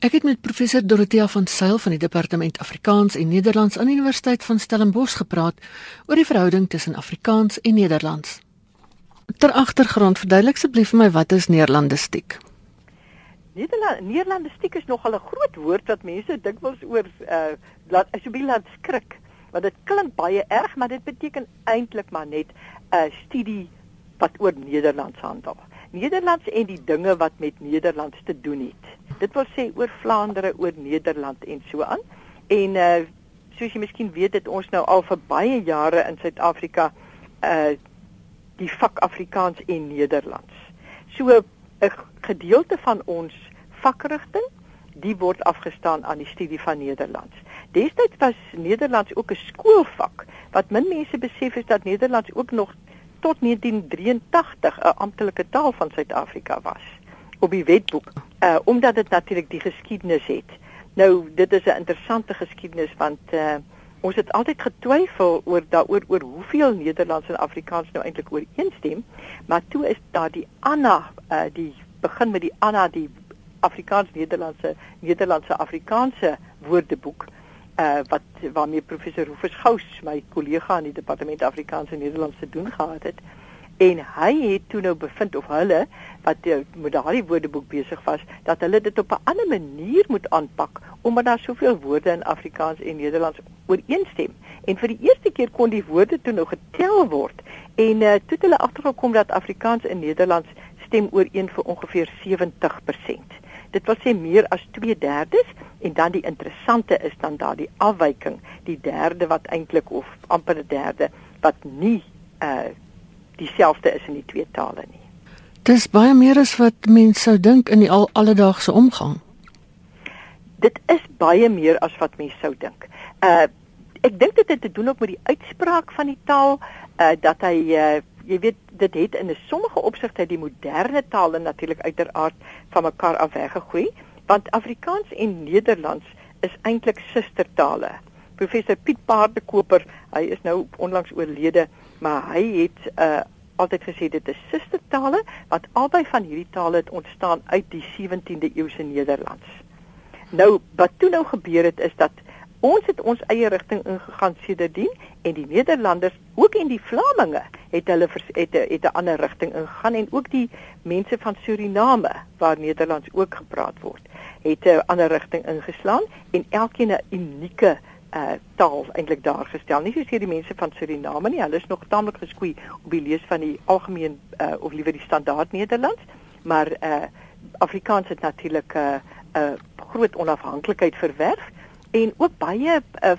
Ek het met professor Dorothea van Sail van die Departement Afrikaans en Nederlands aan die Universiteit van Stellenbosch gepraat oor die verhouding tussen Afrikaans en Nederlands. Ter agtergrond verduidelik asseblief vir my wat is Neerlandistiek? Neerlandistiek is nogal 'n groot woord wat mense dikwels oor uh laat asseblief laat skrik want dit klink baie erg maar dit beteken eintlik maar net 'n uh, studie wat oor Nederlands handel. Nederlands en die dinge wat met Nederlands te doen het. Dit wil sê oor Vlaandere, oor Nederland en so aan. En uh soos jy miskien weet, het ons nou al vir baie jare in Suid-Afrika uh die vak Afrikaans en Nederlands. So 'n gedeelte van ons vakrigting, die word afgestaan aan die studie van Nederlands. Destyds was Nederlands ook 'n skoolvak. Wat min mense besef is dat Nederlands ook nog tot 1983 'n amptelike taal van Suid-Afrika was op die wetboek uh omdat dit natuurlik die geskiedenis het. Nou dit is 'n interessante geskiedenis want uh ons het altyd getwyfel oor daaroor oor hoeveel Nederlands en Afrikaans nou eintlik ooreenstem, maar toe is daar die Anna uh die begin met die Anna die Afrikaans-Nederlandse Nederlandse Afrikaanse woordeboek uh wat waarmee professor Rufus Gous my kollega in die departement Afrikaans en Nederlands te doen gehad het. En hy het toe nou bevind of hulle wat met daardie woordeboek besig was dat hulle dit op 'n ander manier moet aanpak omdat daar soveel woorde in Afrikaans en Nederlands ooreenstem en vir die eerste keer kon die woorde toe nou getel word en uh, toe het hulle agtergekom dat Afrikaans en Nederlands stem ooreen vir ongeveer 70%. Dit wil sê meer as 2/3 en dan die interessante is dan daardie afwyking, die derde wat eintlik of amper 'n derde wat nie uh dieselfde is in die twee tale nie. Dis baie meer as wat mense sou dink in die al alledaagse omgang. Dit is baie meer as wat mense sou dink. Uh ek dink dit het te doen ook met die uitspraak van die taal uh dat hy uh jy weet dit het in 'n sommige opsigte die moderne tale natuurlik uiteraard van mekaar af weggegooi want Afrikaans en Nederlands is eintlik sustertale. Professor Piet Paardekoper, hy is nou onlangs oorlede, maar hy het uh altyd gesê dit is sustertale wat albei van hierdie tale het ontstaan uit die 17de eeuse Nederlands. Nou wat toe nou gebeur het is dat ons het ons eie rigting ingegaan sedertdien en die Nederlanders ook en die Vlaminge het hulle het 'n het 'n ander rigting ingegaan en ook die mense van Suriname waar Nederlands ook gepraat word het 'n ander rigting ingeslaan en elkeen 'n unieke uh taal eintlik daar gestel. Nie soos hierdie mense van Suriname nie, hulle is nog taamlik geskoei op die lees van die algemeen uh of liewer die standaard Nederlands, maar uh Afrikaans het natuurlik 'n uh, uh, groot onafhanklikheid verwerf en ook baie 'n uh,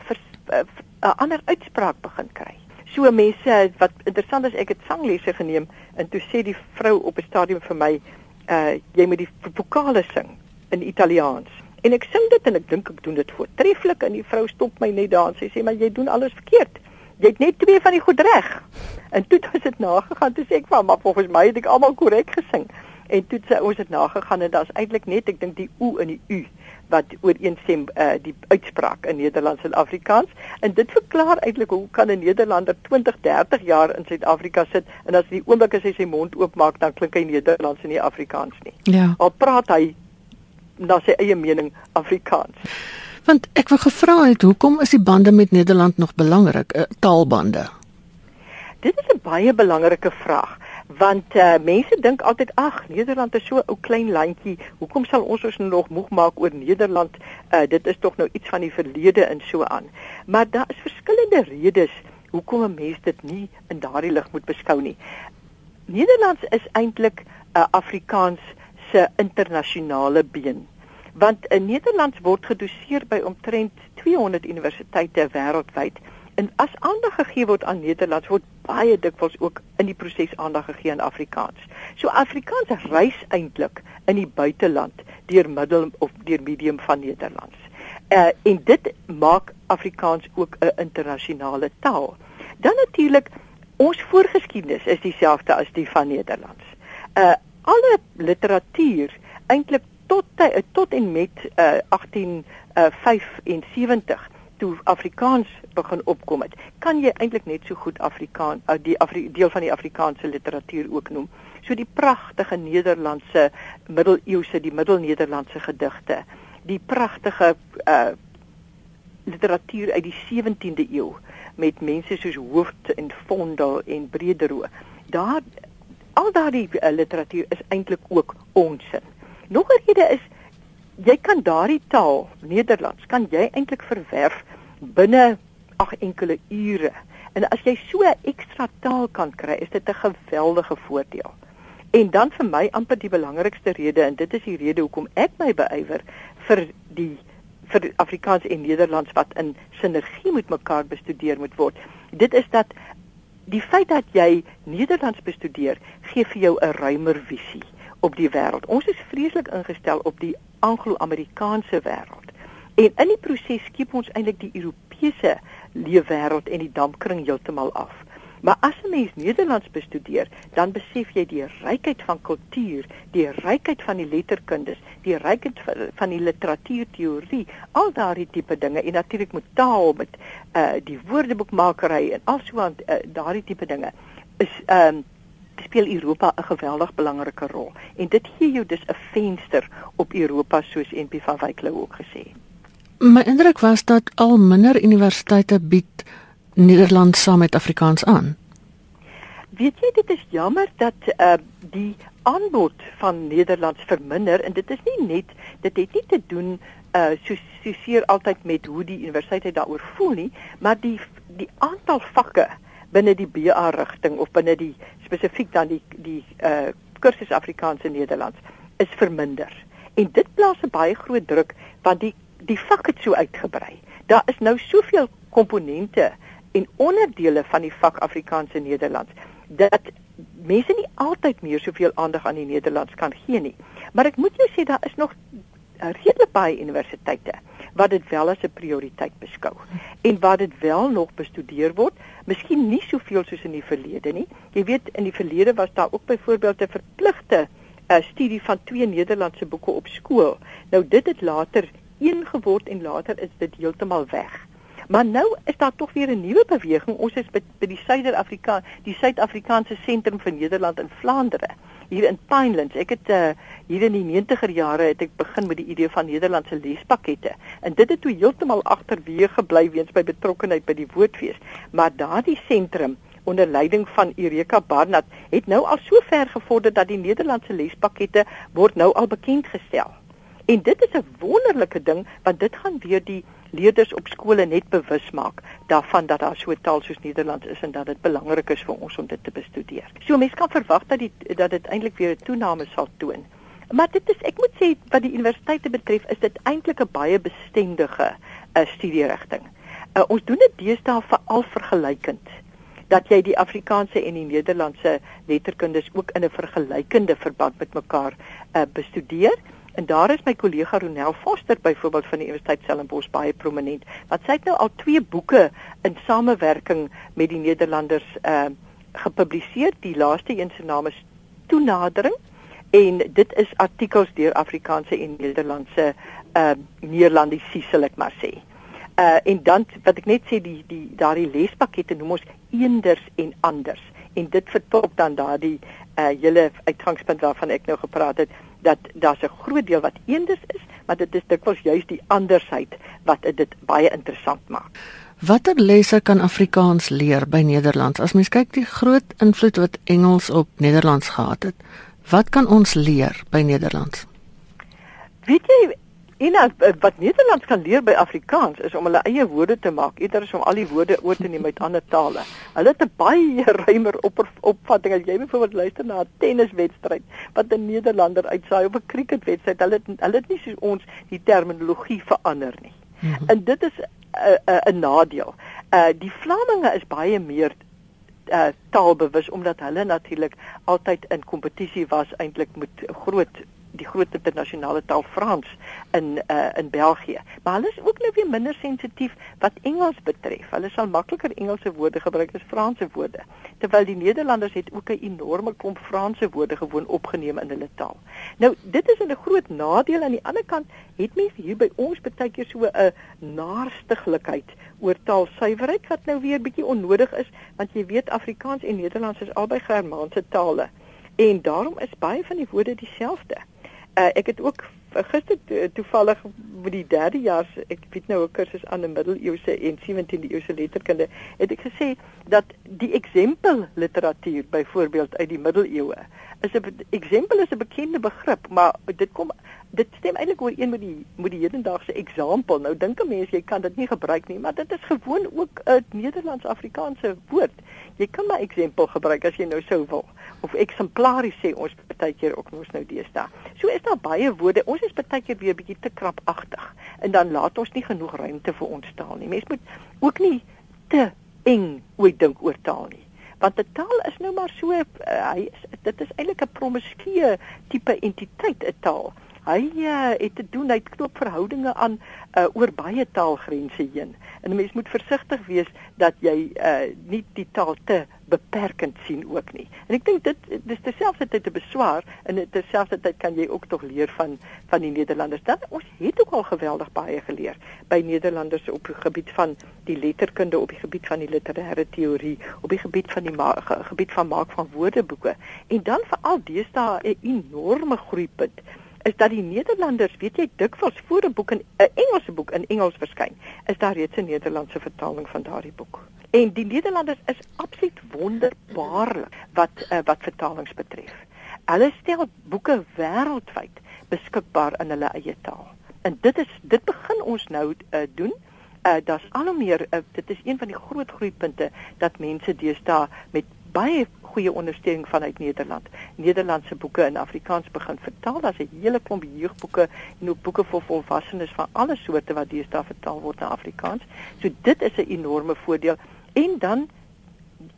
uh, uh, ander uitspraak begin kry. So mense wat interessant is, ek het sanglesse geneem en toe sê die vrou op 'n stadium vir my, uh jy moet die vokale sing in Italiaans. En ek sing dit en ek dink ek doen dit voortreffelik en die vrou stop my net daar en sy sê maar jy doen alles verkeerd. Jy het net twee van die goed reg. En toe het dit nagegaan toe sê ek van maar volgens my het ek almal korrek gesing. En toe sê ons het nagegaan en daar's eintlik net ek dink die o en die u wat ooreenstem uh, die uitspraak in Nederlands en Afrikaans en dit verklaar eintlik hoe kan 'n Nederlander 20, 30 jaar in Suid-Afrika sit en as die oomblik as hy sy mond oopmaak dan klink hy Nederlands en nie Afrikaans nie. Ja. Al praat hy na sy eie mening Afrikaans. Want ek wou gevra het hoekom is die bande met Nederland nog belangrik, uh, taalbande? Dit is 'n baie belangrike vraag want uh, mense dink altyd ag Nederland is so 'n ou klein landjie. Hoekom sal ons ons nog moeg maak oor Nederland? Uh, dit is tog nou iets van die verlede en so aan. Maar daar is verskillende redes hoekom 'n mens dit nie in daardie lig moet beskou nie. Nederlands is eintlik 'n uh, Afrikaans se internasionale been. Want in Nederland word gedoseer by omtrent 200 universiteite wêreldwyd en as aandag gegee word aan Nederlands word baie dikwels ook in die proses aandag gegee aan Afrikaans. So Afrikaans reis eintlik in die buiteland deur middel of deur medium van Nederlands. Uh en dit maak Afrikaans ook 'n internasionale taal. Dan natuurlik ons voorgeskiedenis is dieselfde as die van Nederlands. Uh alle literatuur eintlik tot tot en met uh, 1875 uh, toe Afrikaans begin opkom het, kan jy eintlik net so goed Afrikaan uh, die Afri deel van die Afrikaanse literatuur ook noem. So die pragtige Nederlandse middeleeuse, die middelnederlandse gedigte, die pragtige uh literatuur uit die 17de eeu met mense soos Hooft en Vondel en Brederoo. Daar al daardie uh, literatuur is eintlik ook onsin. Nog 'n rede is jy kan daardie taal Nederlands kan jy eintlik verwerf binne ag enkele ure. En as jy so 'n ekstra taal kan kry, is dit 'n geweldige voordeel. En dan vir my amper die belangrikste rede en dit is die rede hoekom ek my beywer vir die vir Afrikaans en Nederlands wat in sinergie met mekaar bestudeer moet word. Dit is dat die feit dat jy Nederlands bestudeer, gee vir jou 'n ruimer visie op die wêreld. Ons is vreeslik ingestel op die Anglo-Amerikaanse wêreld. En in die proses skiep ons eintlik die Europese leefwêreld en die dampkring heeltemal af. Maar as 'n mens Nederlands bestudeer, dan besef jy die rykheid van kultuur, die rykheid van die letterkundes, die rykheid van die literatuurteorie, al daardie tipe dinge en natuurlik met taal met uh die woordeboekmakery en alsoos uh, daardie tipe dinge is ehm um, speel Europa 'n geweldig belangrike rol. En dit gee jou dus 'n venster op Europa soos NP van Wyk Lou ook gesê het. My indruk was dat al minder universiteite bied Nederlands saam met Afrikaans aan. Weet jy dit is jammer dat uh die aanbod van Nederlands verminder en dit is nie net dit het nie te doen uh so so seer altyd met hoe die universiteit daaroor voel nie, maar die die aantal vakke binne die BA rigting of binne die spesifiek dan die die uh kursus Afrikaans en Nederlands is verminder. En dit plaas 'n baie groot druk want die die vak het so uitgebrei. Daar is nou soveel komponente en onderdele van die vak Afrikaans en Nederlands dat mense nie altyd meer soveel aandag aan die Nederlands kan gee nie. Maar ek moet jou sê daar is nog redelik baie universiteite wat dit wel as 'n prioriteit beskou en wat dit wel nog bestudeer word, miskien nie soveel soos in die verlede nie. Jy weet in die verlede was daar ook byvoorbeeld 'n verpligte uh, studie van twee Nederlandse boeke op skool. Nou dit het later een geword en later is dit heeltemal weg. Maar nou is daar tog weer 'n nuwe beweging. Ons is by, by die Suider-Afrika, die Suid-Afrikaanse Sentrum vir Nederland in Vlaandere, hier in Pinelands. Ek het uh, hier in die 90er jare het ek begin met die idee van Nederlandse lespakkette. En dit het toe heeltemal agterweë gebly weens by betrokkeheid by die Woordfees. Maar daardie sentrum onder leiding van Eureka Barnard het nou al so ver gevorder dat die Nederlandse lespakkette word nou al bekend gestel. En dit is 'n wonderlike ding want dit gaan weer die leerders op skole net bewus maak daarvan dat daar so 'n taal soos Nederlands is en dat dit belangrik is vir ons om dit te bestudeer. So mense kan verwag dat die dat dit eintlik weer 'n toename sal toon. Maar dit is ek moet sê wat die universiteite betref is dit eintlik 'n baie bestendige uh, studierigting. Uh, ons doen dit deesdae veral vergelykend dat jy die Afrikaanse en die Nederlandse letterkundes ook in 'n vergelykende verband met mekaar uh, bestudeer. En daar is my kollega Ronel Foster byvoorbeeld van die Universiteit Stellenbosch baie prominent. Wat sy het nou al twee boeke in samewerking met die Nederlanders uh gepubliseer. Die laaste een se naam is Toenadering en dit is artikels deur Afrikaanse en Nederlandse uh Neerlandiese sal ek maar sê. Uh en dan wat ek net sê die die daardie lespakkette noem ons eenders en anders en dit vertolk dan daardie uh hele uitgangspunt waarvan ek nou gepraat het dat daar 'n groot deel wat eenders is, maar dit is dikwels juist die andersheid wat dit baie interessant maak. Watter lesse kan Afrikaans leer by Nederlands? As mens kyk die groot invloed wat Engels op Nederlands gehad het, wat kan ons leer by Nederlands? Weet jy, En uh, wat Nederlands kan leer by Afrikaans is om hulle eie woorde te maak, eerder as om al die woorde oor te neem uit ander tale. Hulle het 'n baie ruimer op opvatting as jy byvoorbeeld luister na 'n tenniswedstryd wat 'n Nederlander uitsaai of 'n cricketwedstryd. Hulle het, hulle het nie soos ons die terminologie verander nie. Mm -hmm. En dit is 'n uh, 'n uh, 'n nadeel. Uh die Vlaminge is baie meer uh taalbewus omdat hulle natuurlik altyd in kompetisie was eintlik met groot die groot internasionale taal Frans in uh, in België. Maar hulle is ook nou weer minder sensitief wat Engels betref. Hulle sal makliker Engelse woorde gebruik as Franse woorde. Terwyl die Nederlanders het ook 'n enorme klomp Franse woorde gewoon opgeneem in hulle taal. Nou, dit is 'n groot nadeel aan die ander kant het mense hier by ons baie keer so 'n naarstiglikheid oor taalsuiwerheid wat nou weer bietjie onnodig is want jy weet Afrikaans en Nederlands is albei Germaanse tale en daarom is baie van die woorde dieselfde. Uh, ek het ook gister to, toevallig met die derde jaar ek weet nou 'n kursus aan 'n middeleeuse en 17de eeuse letterkunde het ek gesê dat die eksempel literatuur byvoorbeeld uit die middeleeue is 'n eksempel is 'n bekende begrip maar dit kom dit stem eintlik ooreen met die met die hedendaagse eksempel nou dink 'n mens jy kan dit nie gebruik nie maar dit is gewoon ook 'n Nederlands-Afrikaanse woord. Jy kan maar eksempel gebruik as jy nou sou wil of eksemplaries sê ons baie keer ook mos nou deesdae. So is daar baie woorde. Ons is baie keer weer bietjie te krapagtig en dan laat ons nie genoeg ruimte vir ons taal nie. Mens moet ook nie te eng ooit dink oor taal nie. Want 'n taal is nou maar so uh, hy dit is eintlik 'n promiskue tipe entiteit 'n taal. Hy uh, het te doen hy knoop verhoudinge aan uh, oor baie taalgrense heen. En 'n mens moet versigtig wees dat jy uh, nie die taal te beperkend sien ook nie. En ek dink dit dis terselfdertyd 'n beswaar en terselfdertyd kan jy ook tog leer van van die Nederlanders. Dan ons het ook al geweldig baie geleer by Nederlanders op die gebied van die letterkunde, op die gebied van die literêre teorie, op die gebied van die gebied van maak van woordeboeke. En dan veral deesdae 'n enorme groeipunt is dat die Nederlanders, weet jy, dikwels voor 'n boek in 'n Engelse boek in Engels verskyn, is daar reeds 'n Nederlandse vertaling van daardie boek. En die Nederlanders is absoluut wonderbaarlik wat uh, wat vertalings betref. Hulle stel boeke wêreldwyd beskikbaar in hulle eie taal. En dit is dit begin ons nou uh, doen. Uh, Daar's al hoe meer uh, dit is een van die groot groeipunte dat mense deesdae met baie goeie ondersteuning vanuit Nederland. Nederlandse boeke in Afrikaans begin vertaal. Daar's 'n hele klomp jeugboeke en ook boeke vir volwassenes van alle soorte wat deesdae vertaal word na Afrikaans. So dit is 'n enorme voordeel. En dan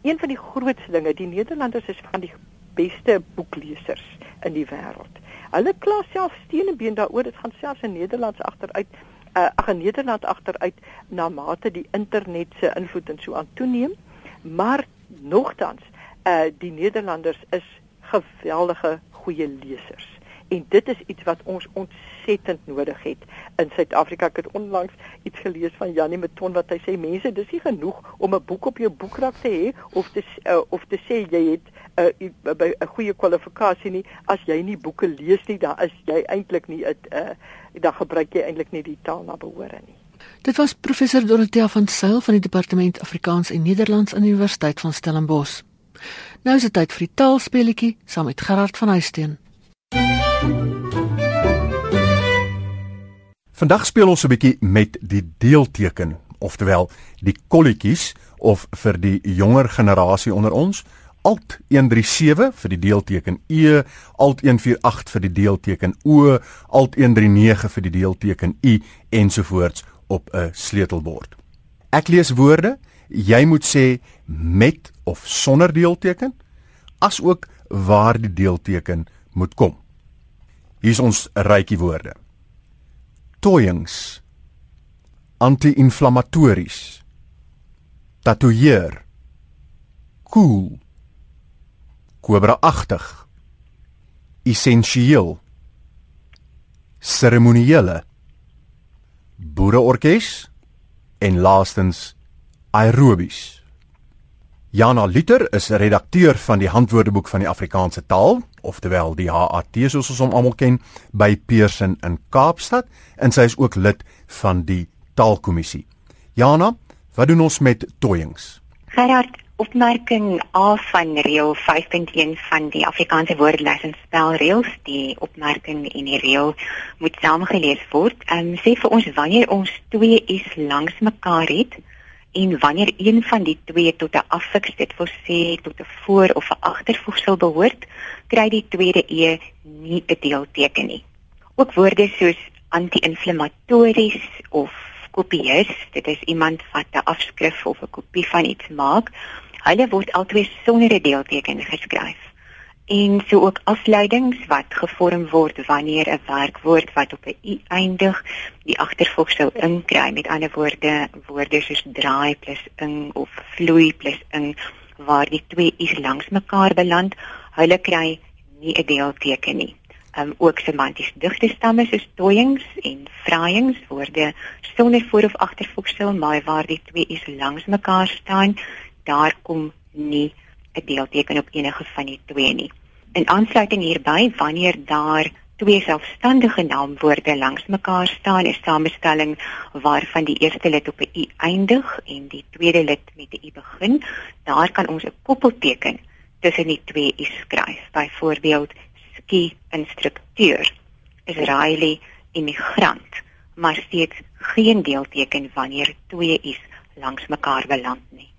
een van die grootste dinge, die Nederlanders is van die beste boeklesers in die wêreld. Hulle kla self steenebeen daaroor dit gaan selfs in Nederlands agteruit uh, ag in Nederland agteruit na mate die internet se invloed en so aan toeneem. Maar nogtans uh die Nederlanders is geweldige goeie lesers. En dit is iets wat ons ontsettend nodig het in Suid-Afrika. Ek het onlangs iets gelees van Janie Meton wat hy sê mense, dis nie genoeg om 'n boek op jou boekrak te hê of te uh, of te sê jy het 'n uh, 'n uh, goeie kwalifikasie nie as jy nie boeke lees nie, dan is jy eintlik nie 'n uh, dan gebruik jy eintlik nie die taal na behore nie. Dit was professor Dorothea van Sail van die departement Afrikaans en Nederlands aan die Universiteit van Stellenbosch. Nou is dit tyd vir die taalspeletjie saam met Gerard van Huisteen. Vandag speel ons 'n bietjie met die deelteken, oftewel die kolletjies of vir die jonger generasie onder ons, Alt 137 vir die deelteken E, Alt 148 vir die deelteken O, Alt 139 vir die deelteken U ensovoorts op 'n sleutelbord. Ek lees woorde, jy moet sê met of sonder deelteken, asook waar die deelteken moet kom. Hier is ons rykie woorde toyings anti-inflammatories tatoeëer cool kobraagtig essensieel seremoniele boereorkes en laastens aerobies. Jana Liter is redakteur van die Handwoordeboek van die Afrikaanse taal, oftewel die HAT soos ons hom almal ken, by Pearson in Kaapstad en sy is ook lid van die Taalkommissie. Jana, wat doen ons met toyings? Gerard, opmerking A van reël 5.1 van die Afrikaanse woordelys en spelreëls, die opmerking en die reël moet saamgelees word. Ehm um, sê vir ons wanneer ons twee is langs mekaar het, en wanneer een van die twee tot 'n affiks dit wil sê tot 'n voor of 'n agtervoegsel behoort, kry die tweede e nie 'n deelteken nie. Ook woorde soos anti-inflammatories of kopieus, dit is iemand wat 'n afskrif of 'n kopie van iets maak, hulle word altyd sonder 'n deelteken geskryf en so ook afleidings wat gevorm word wanneer 'n werkwoord wat op 'n i eindig die agtervoegsel inkry met ander woorde woorde soos draai plus ing of vloei plus ing waar die twee i's langs mekaar beland hulle kry nie 'n deelteken nie um, ook semanties digte stamme soos toyings en vraaiings woorde sonder voor of agtervoegsel maar waar die twee i's langs mekaar staan daar kom nie 'n deelteken op enige van die twee nie. In aansluiting hierby, wanneer daar twee selfstandige naamwoorde langs mekaar staan, 'n samestelling waarvan die eerste lid op 'n u eindig en die tweede lid met 'n u begin, daar kan ons 'n koppelteken tussen die twee u skryf. Byvoorbeeld ski instrukteur, Israeli immigrant, maar steeds geen deelteken wanneer twee u's langs mekaar beland nie.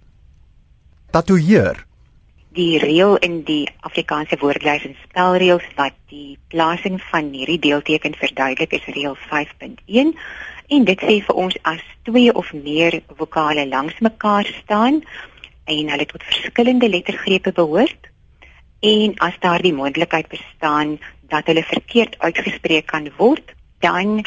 Tatoeëer die reël in die Afrikaanse woordlys en spelreëls wat die plasing van hierdie deelteken verduidelik is reël 5.1 en dit sê vir ons as twee of meer vokale langs mekaar staan en hulle tot verskillende lettergrepe behoort en as daar die moontlikheid bestaan dat hulle verkeerd uitgespreek kan word dan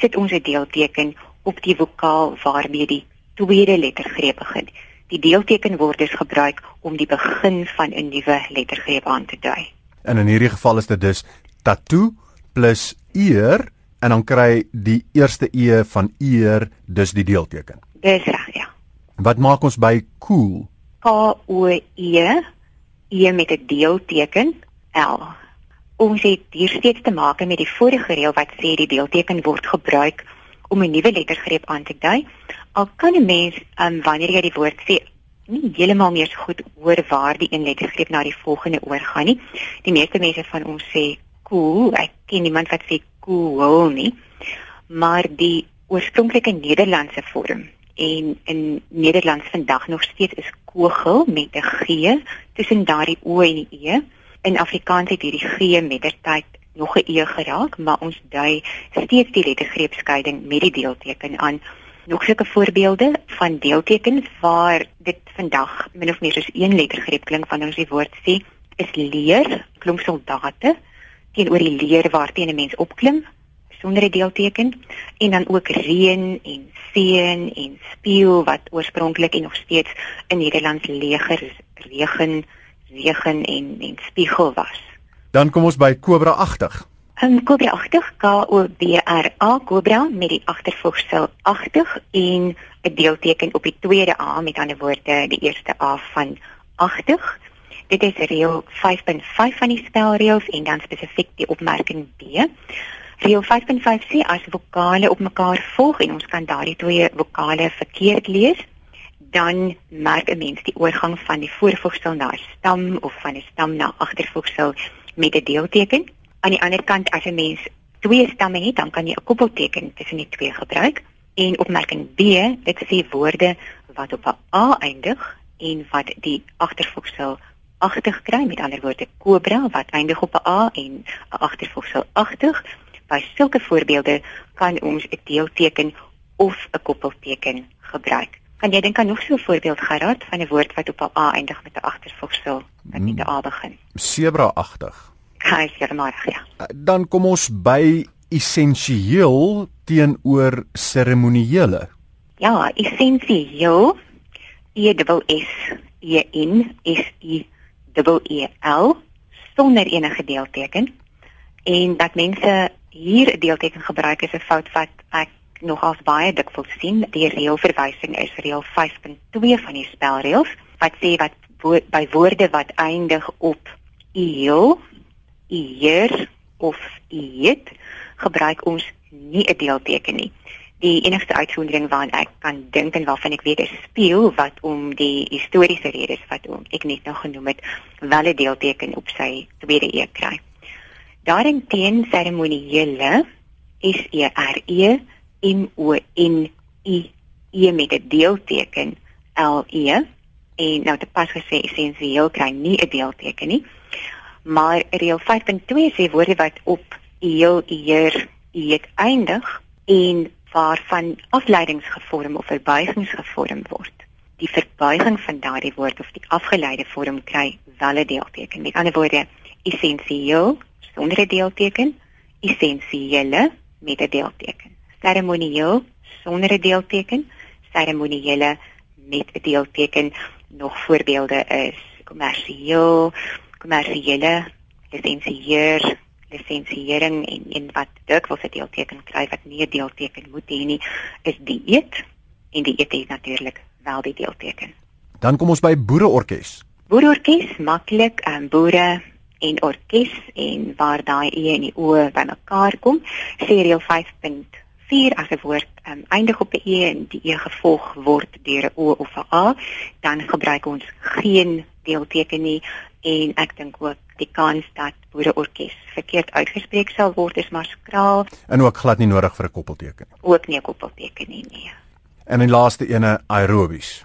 sit ons 'n deelteken op die vokaal waarmee die tweede lettergreep begin Die deelteken word dus gebruik om die begin van 'n nuwe lettergreep aan te dui. En in hierdie geval is dit dus tattoo plus eer en dan kry die eerste e van eer dus die deelteken. Dis reg, ja. Wat maak ons by cool? K O E e met 'n deelteken L. Ons het hier steeds te maak met die vorige reël wat sê die deelteken word gebruik om 'n nuwe lettergreep aan te dui al kan 'n mens um, wanneer jy die woord sê nie heeltemal meer so goed hoor waar die een lettergreep na die volgende oorgaan nie. Die meeste mense van ons sê cool, ek ken niemand wat sê cool nie. Maar die oorspronklike Nederlandse vorm en in Nederlands vandag nog steeds is kogel met 'n g tussen daardie o en die e. In Afrikaans het hierdie g mettertyd nog 'n e geraak, maar ons dui steeds die lettergreepskeiding met die deelteken aan nog sulke voorbeelde van deeltekens waar dit vandag min of meer soos een lettergreep klink wanneer ons die woord sê is leer, klomp soldate teenoor die leer waarteen 'n mens opklim sonder 'n deelteken en dan ook reën en seën en speel wat oorspronklik en nog steeds in Nederlands leger regen regen en en spiegel was. Dan kom ons by Cobra 80. Ehm um, Cobra 80 K O B R A Cobra met die agtervoegsel 80 en 'n deelteken op die tweede A, met ander woorde die eerste A van 80. Dit is reël 5.5 van die spelreëls en dan spesifiek die opmerking B. Reël 5.5 sê as vokale op mekaar volg en ons kan daardie twee vokale verkeerd lees, dan merk 'n mens die oorgang van die voorvoegsel na 'n stam of van 'n stam na agtervoegsel met 'n deelteken Aan die ander kant as 'n mens twee stamme het, dan kan jy 'n koppelteken tussen die twee gebruik. En opmerking B, dit sê woorde wat op 'n a eindig en wat die agtervoegsel agtig kry, met ander woorde kobra wat eindig op 'n a en 'n agtervoegsel agtig. By sulke voorbeelde kan ons 'n deelteken of 'n koppelteken gebruik. Kan jy dink aan nog so 'n voorbeeld Gerard van 'n woord wat op 'n a eindig met 'n agtervoegsel wat met 'n a begin? Sebra-agtig. Hy sê maar ja. Eh, dan kom ons by essensieel teenoor seremoniele. Ja, essensieel E dubbel S E N S I dubbel E L sonder enige deelteken en dat mense hier 'n deelteken gebruik is 'n fout wat ek nogals baie dikwels sien. Die reëlverwysing is reël 5.2 van die spelreëls wat sê wat wo by woorde wat eindig op eel eer of eet gebruik ons nie 'n deelteken nie. Die enigste uitsondering waaraan ek kan dink en waarvan ek weet is speel wat om die historiese redes wat om ek net nou genoem het wel 'n deelteken op sy tweede e kry. Daarenteen seremoniele is e r e m o n i e met 'n deelteken l e en nou te pas gesê essensieel kry nie 'n deelteken nie maar reël 5.2 sê woorde wat op heel eer eet eindig en waarvan afleidings gevorm of verbuigings gevorm word. Die verbuiging van daardie woord of die afgeleide vorm kry wel 'n deelteken. Met ander woorde, essensieel sonder 'n deelteken, essensiële met 'n deelteken. Seremonieel sonder 'n deelteken, seremoniële met 'n deelteken. Nog voorbeelde is kommersieel, kommersiële lisensieer lisensiering en een wat dikwels 'n deelteken kry wat nie 'n deelteken moet hê nie is die eet en die eet is natuurlik wel die deelteken. Dan kom ons by boereorkes. Boereorkes maklik, ehm um, boere en orkes en waar daai e en die o bymekaar kom, sê reël 5.4 as 'n woord um, eindig op 'n e en die e gevolg word deur 'n o of 'n a, dan gebruik ons geen deelteken nie en ek dink ook die kans dat boereorkes verkeerd uitgespreek sal word is maar skraal en ook glad nie nodig vir 'n koppelteken nie. Ook nie 'n koppelteken nie nee. En die laaste ene aerobies.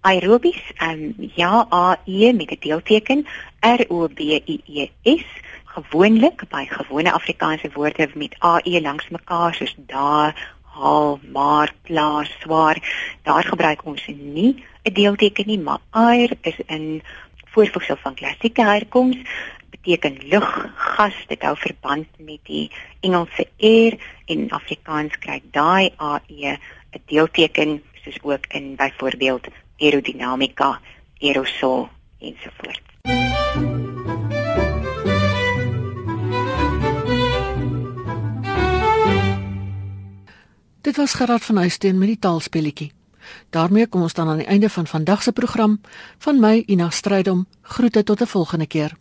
Aerobies, um, ja A E met 'n deelteken R O B I E S gewoonlik by gewone Afrikaanse woorde met AE langs mekaar soos daar, haal, maar, plaas, swaar. Daar gebruik ons nie 'n deelteken nie, maar air is in voorvoegsel van klassieke herkoms beteken lug, gas, dit hou verband met die Engelse air en Afrikaans kry daai AE 'n deelteken soos ook in byvoorbeeld aerodinamika, aerosol ensovoorts. Dit was Gerard van Huisteen met die taalspelletjie. Daarmee kom ons dan aan die einde van vandag se program. Van my Ina Strydom groete tot 'n volgende keer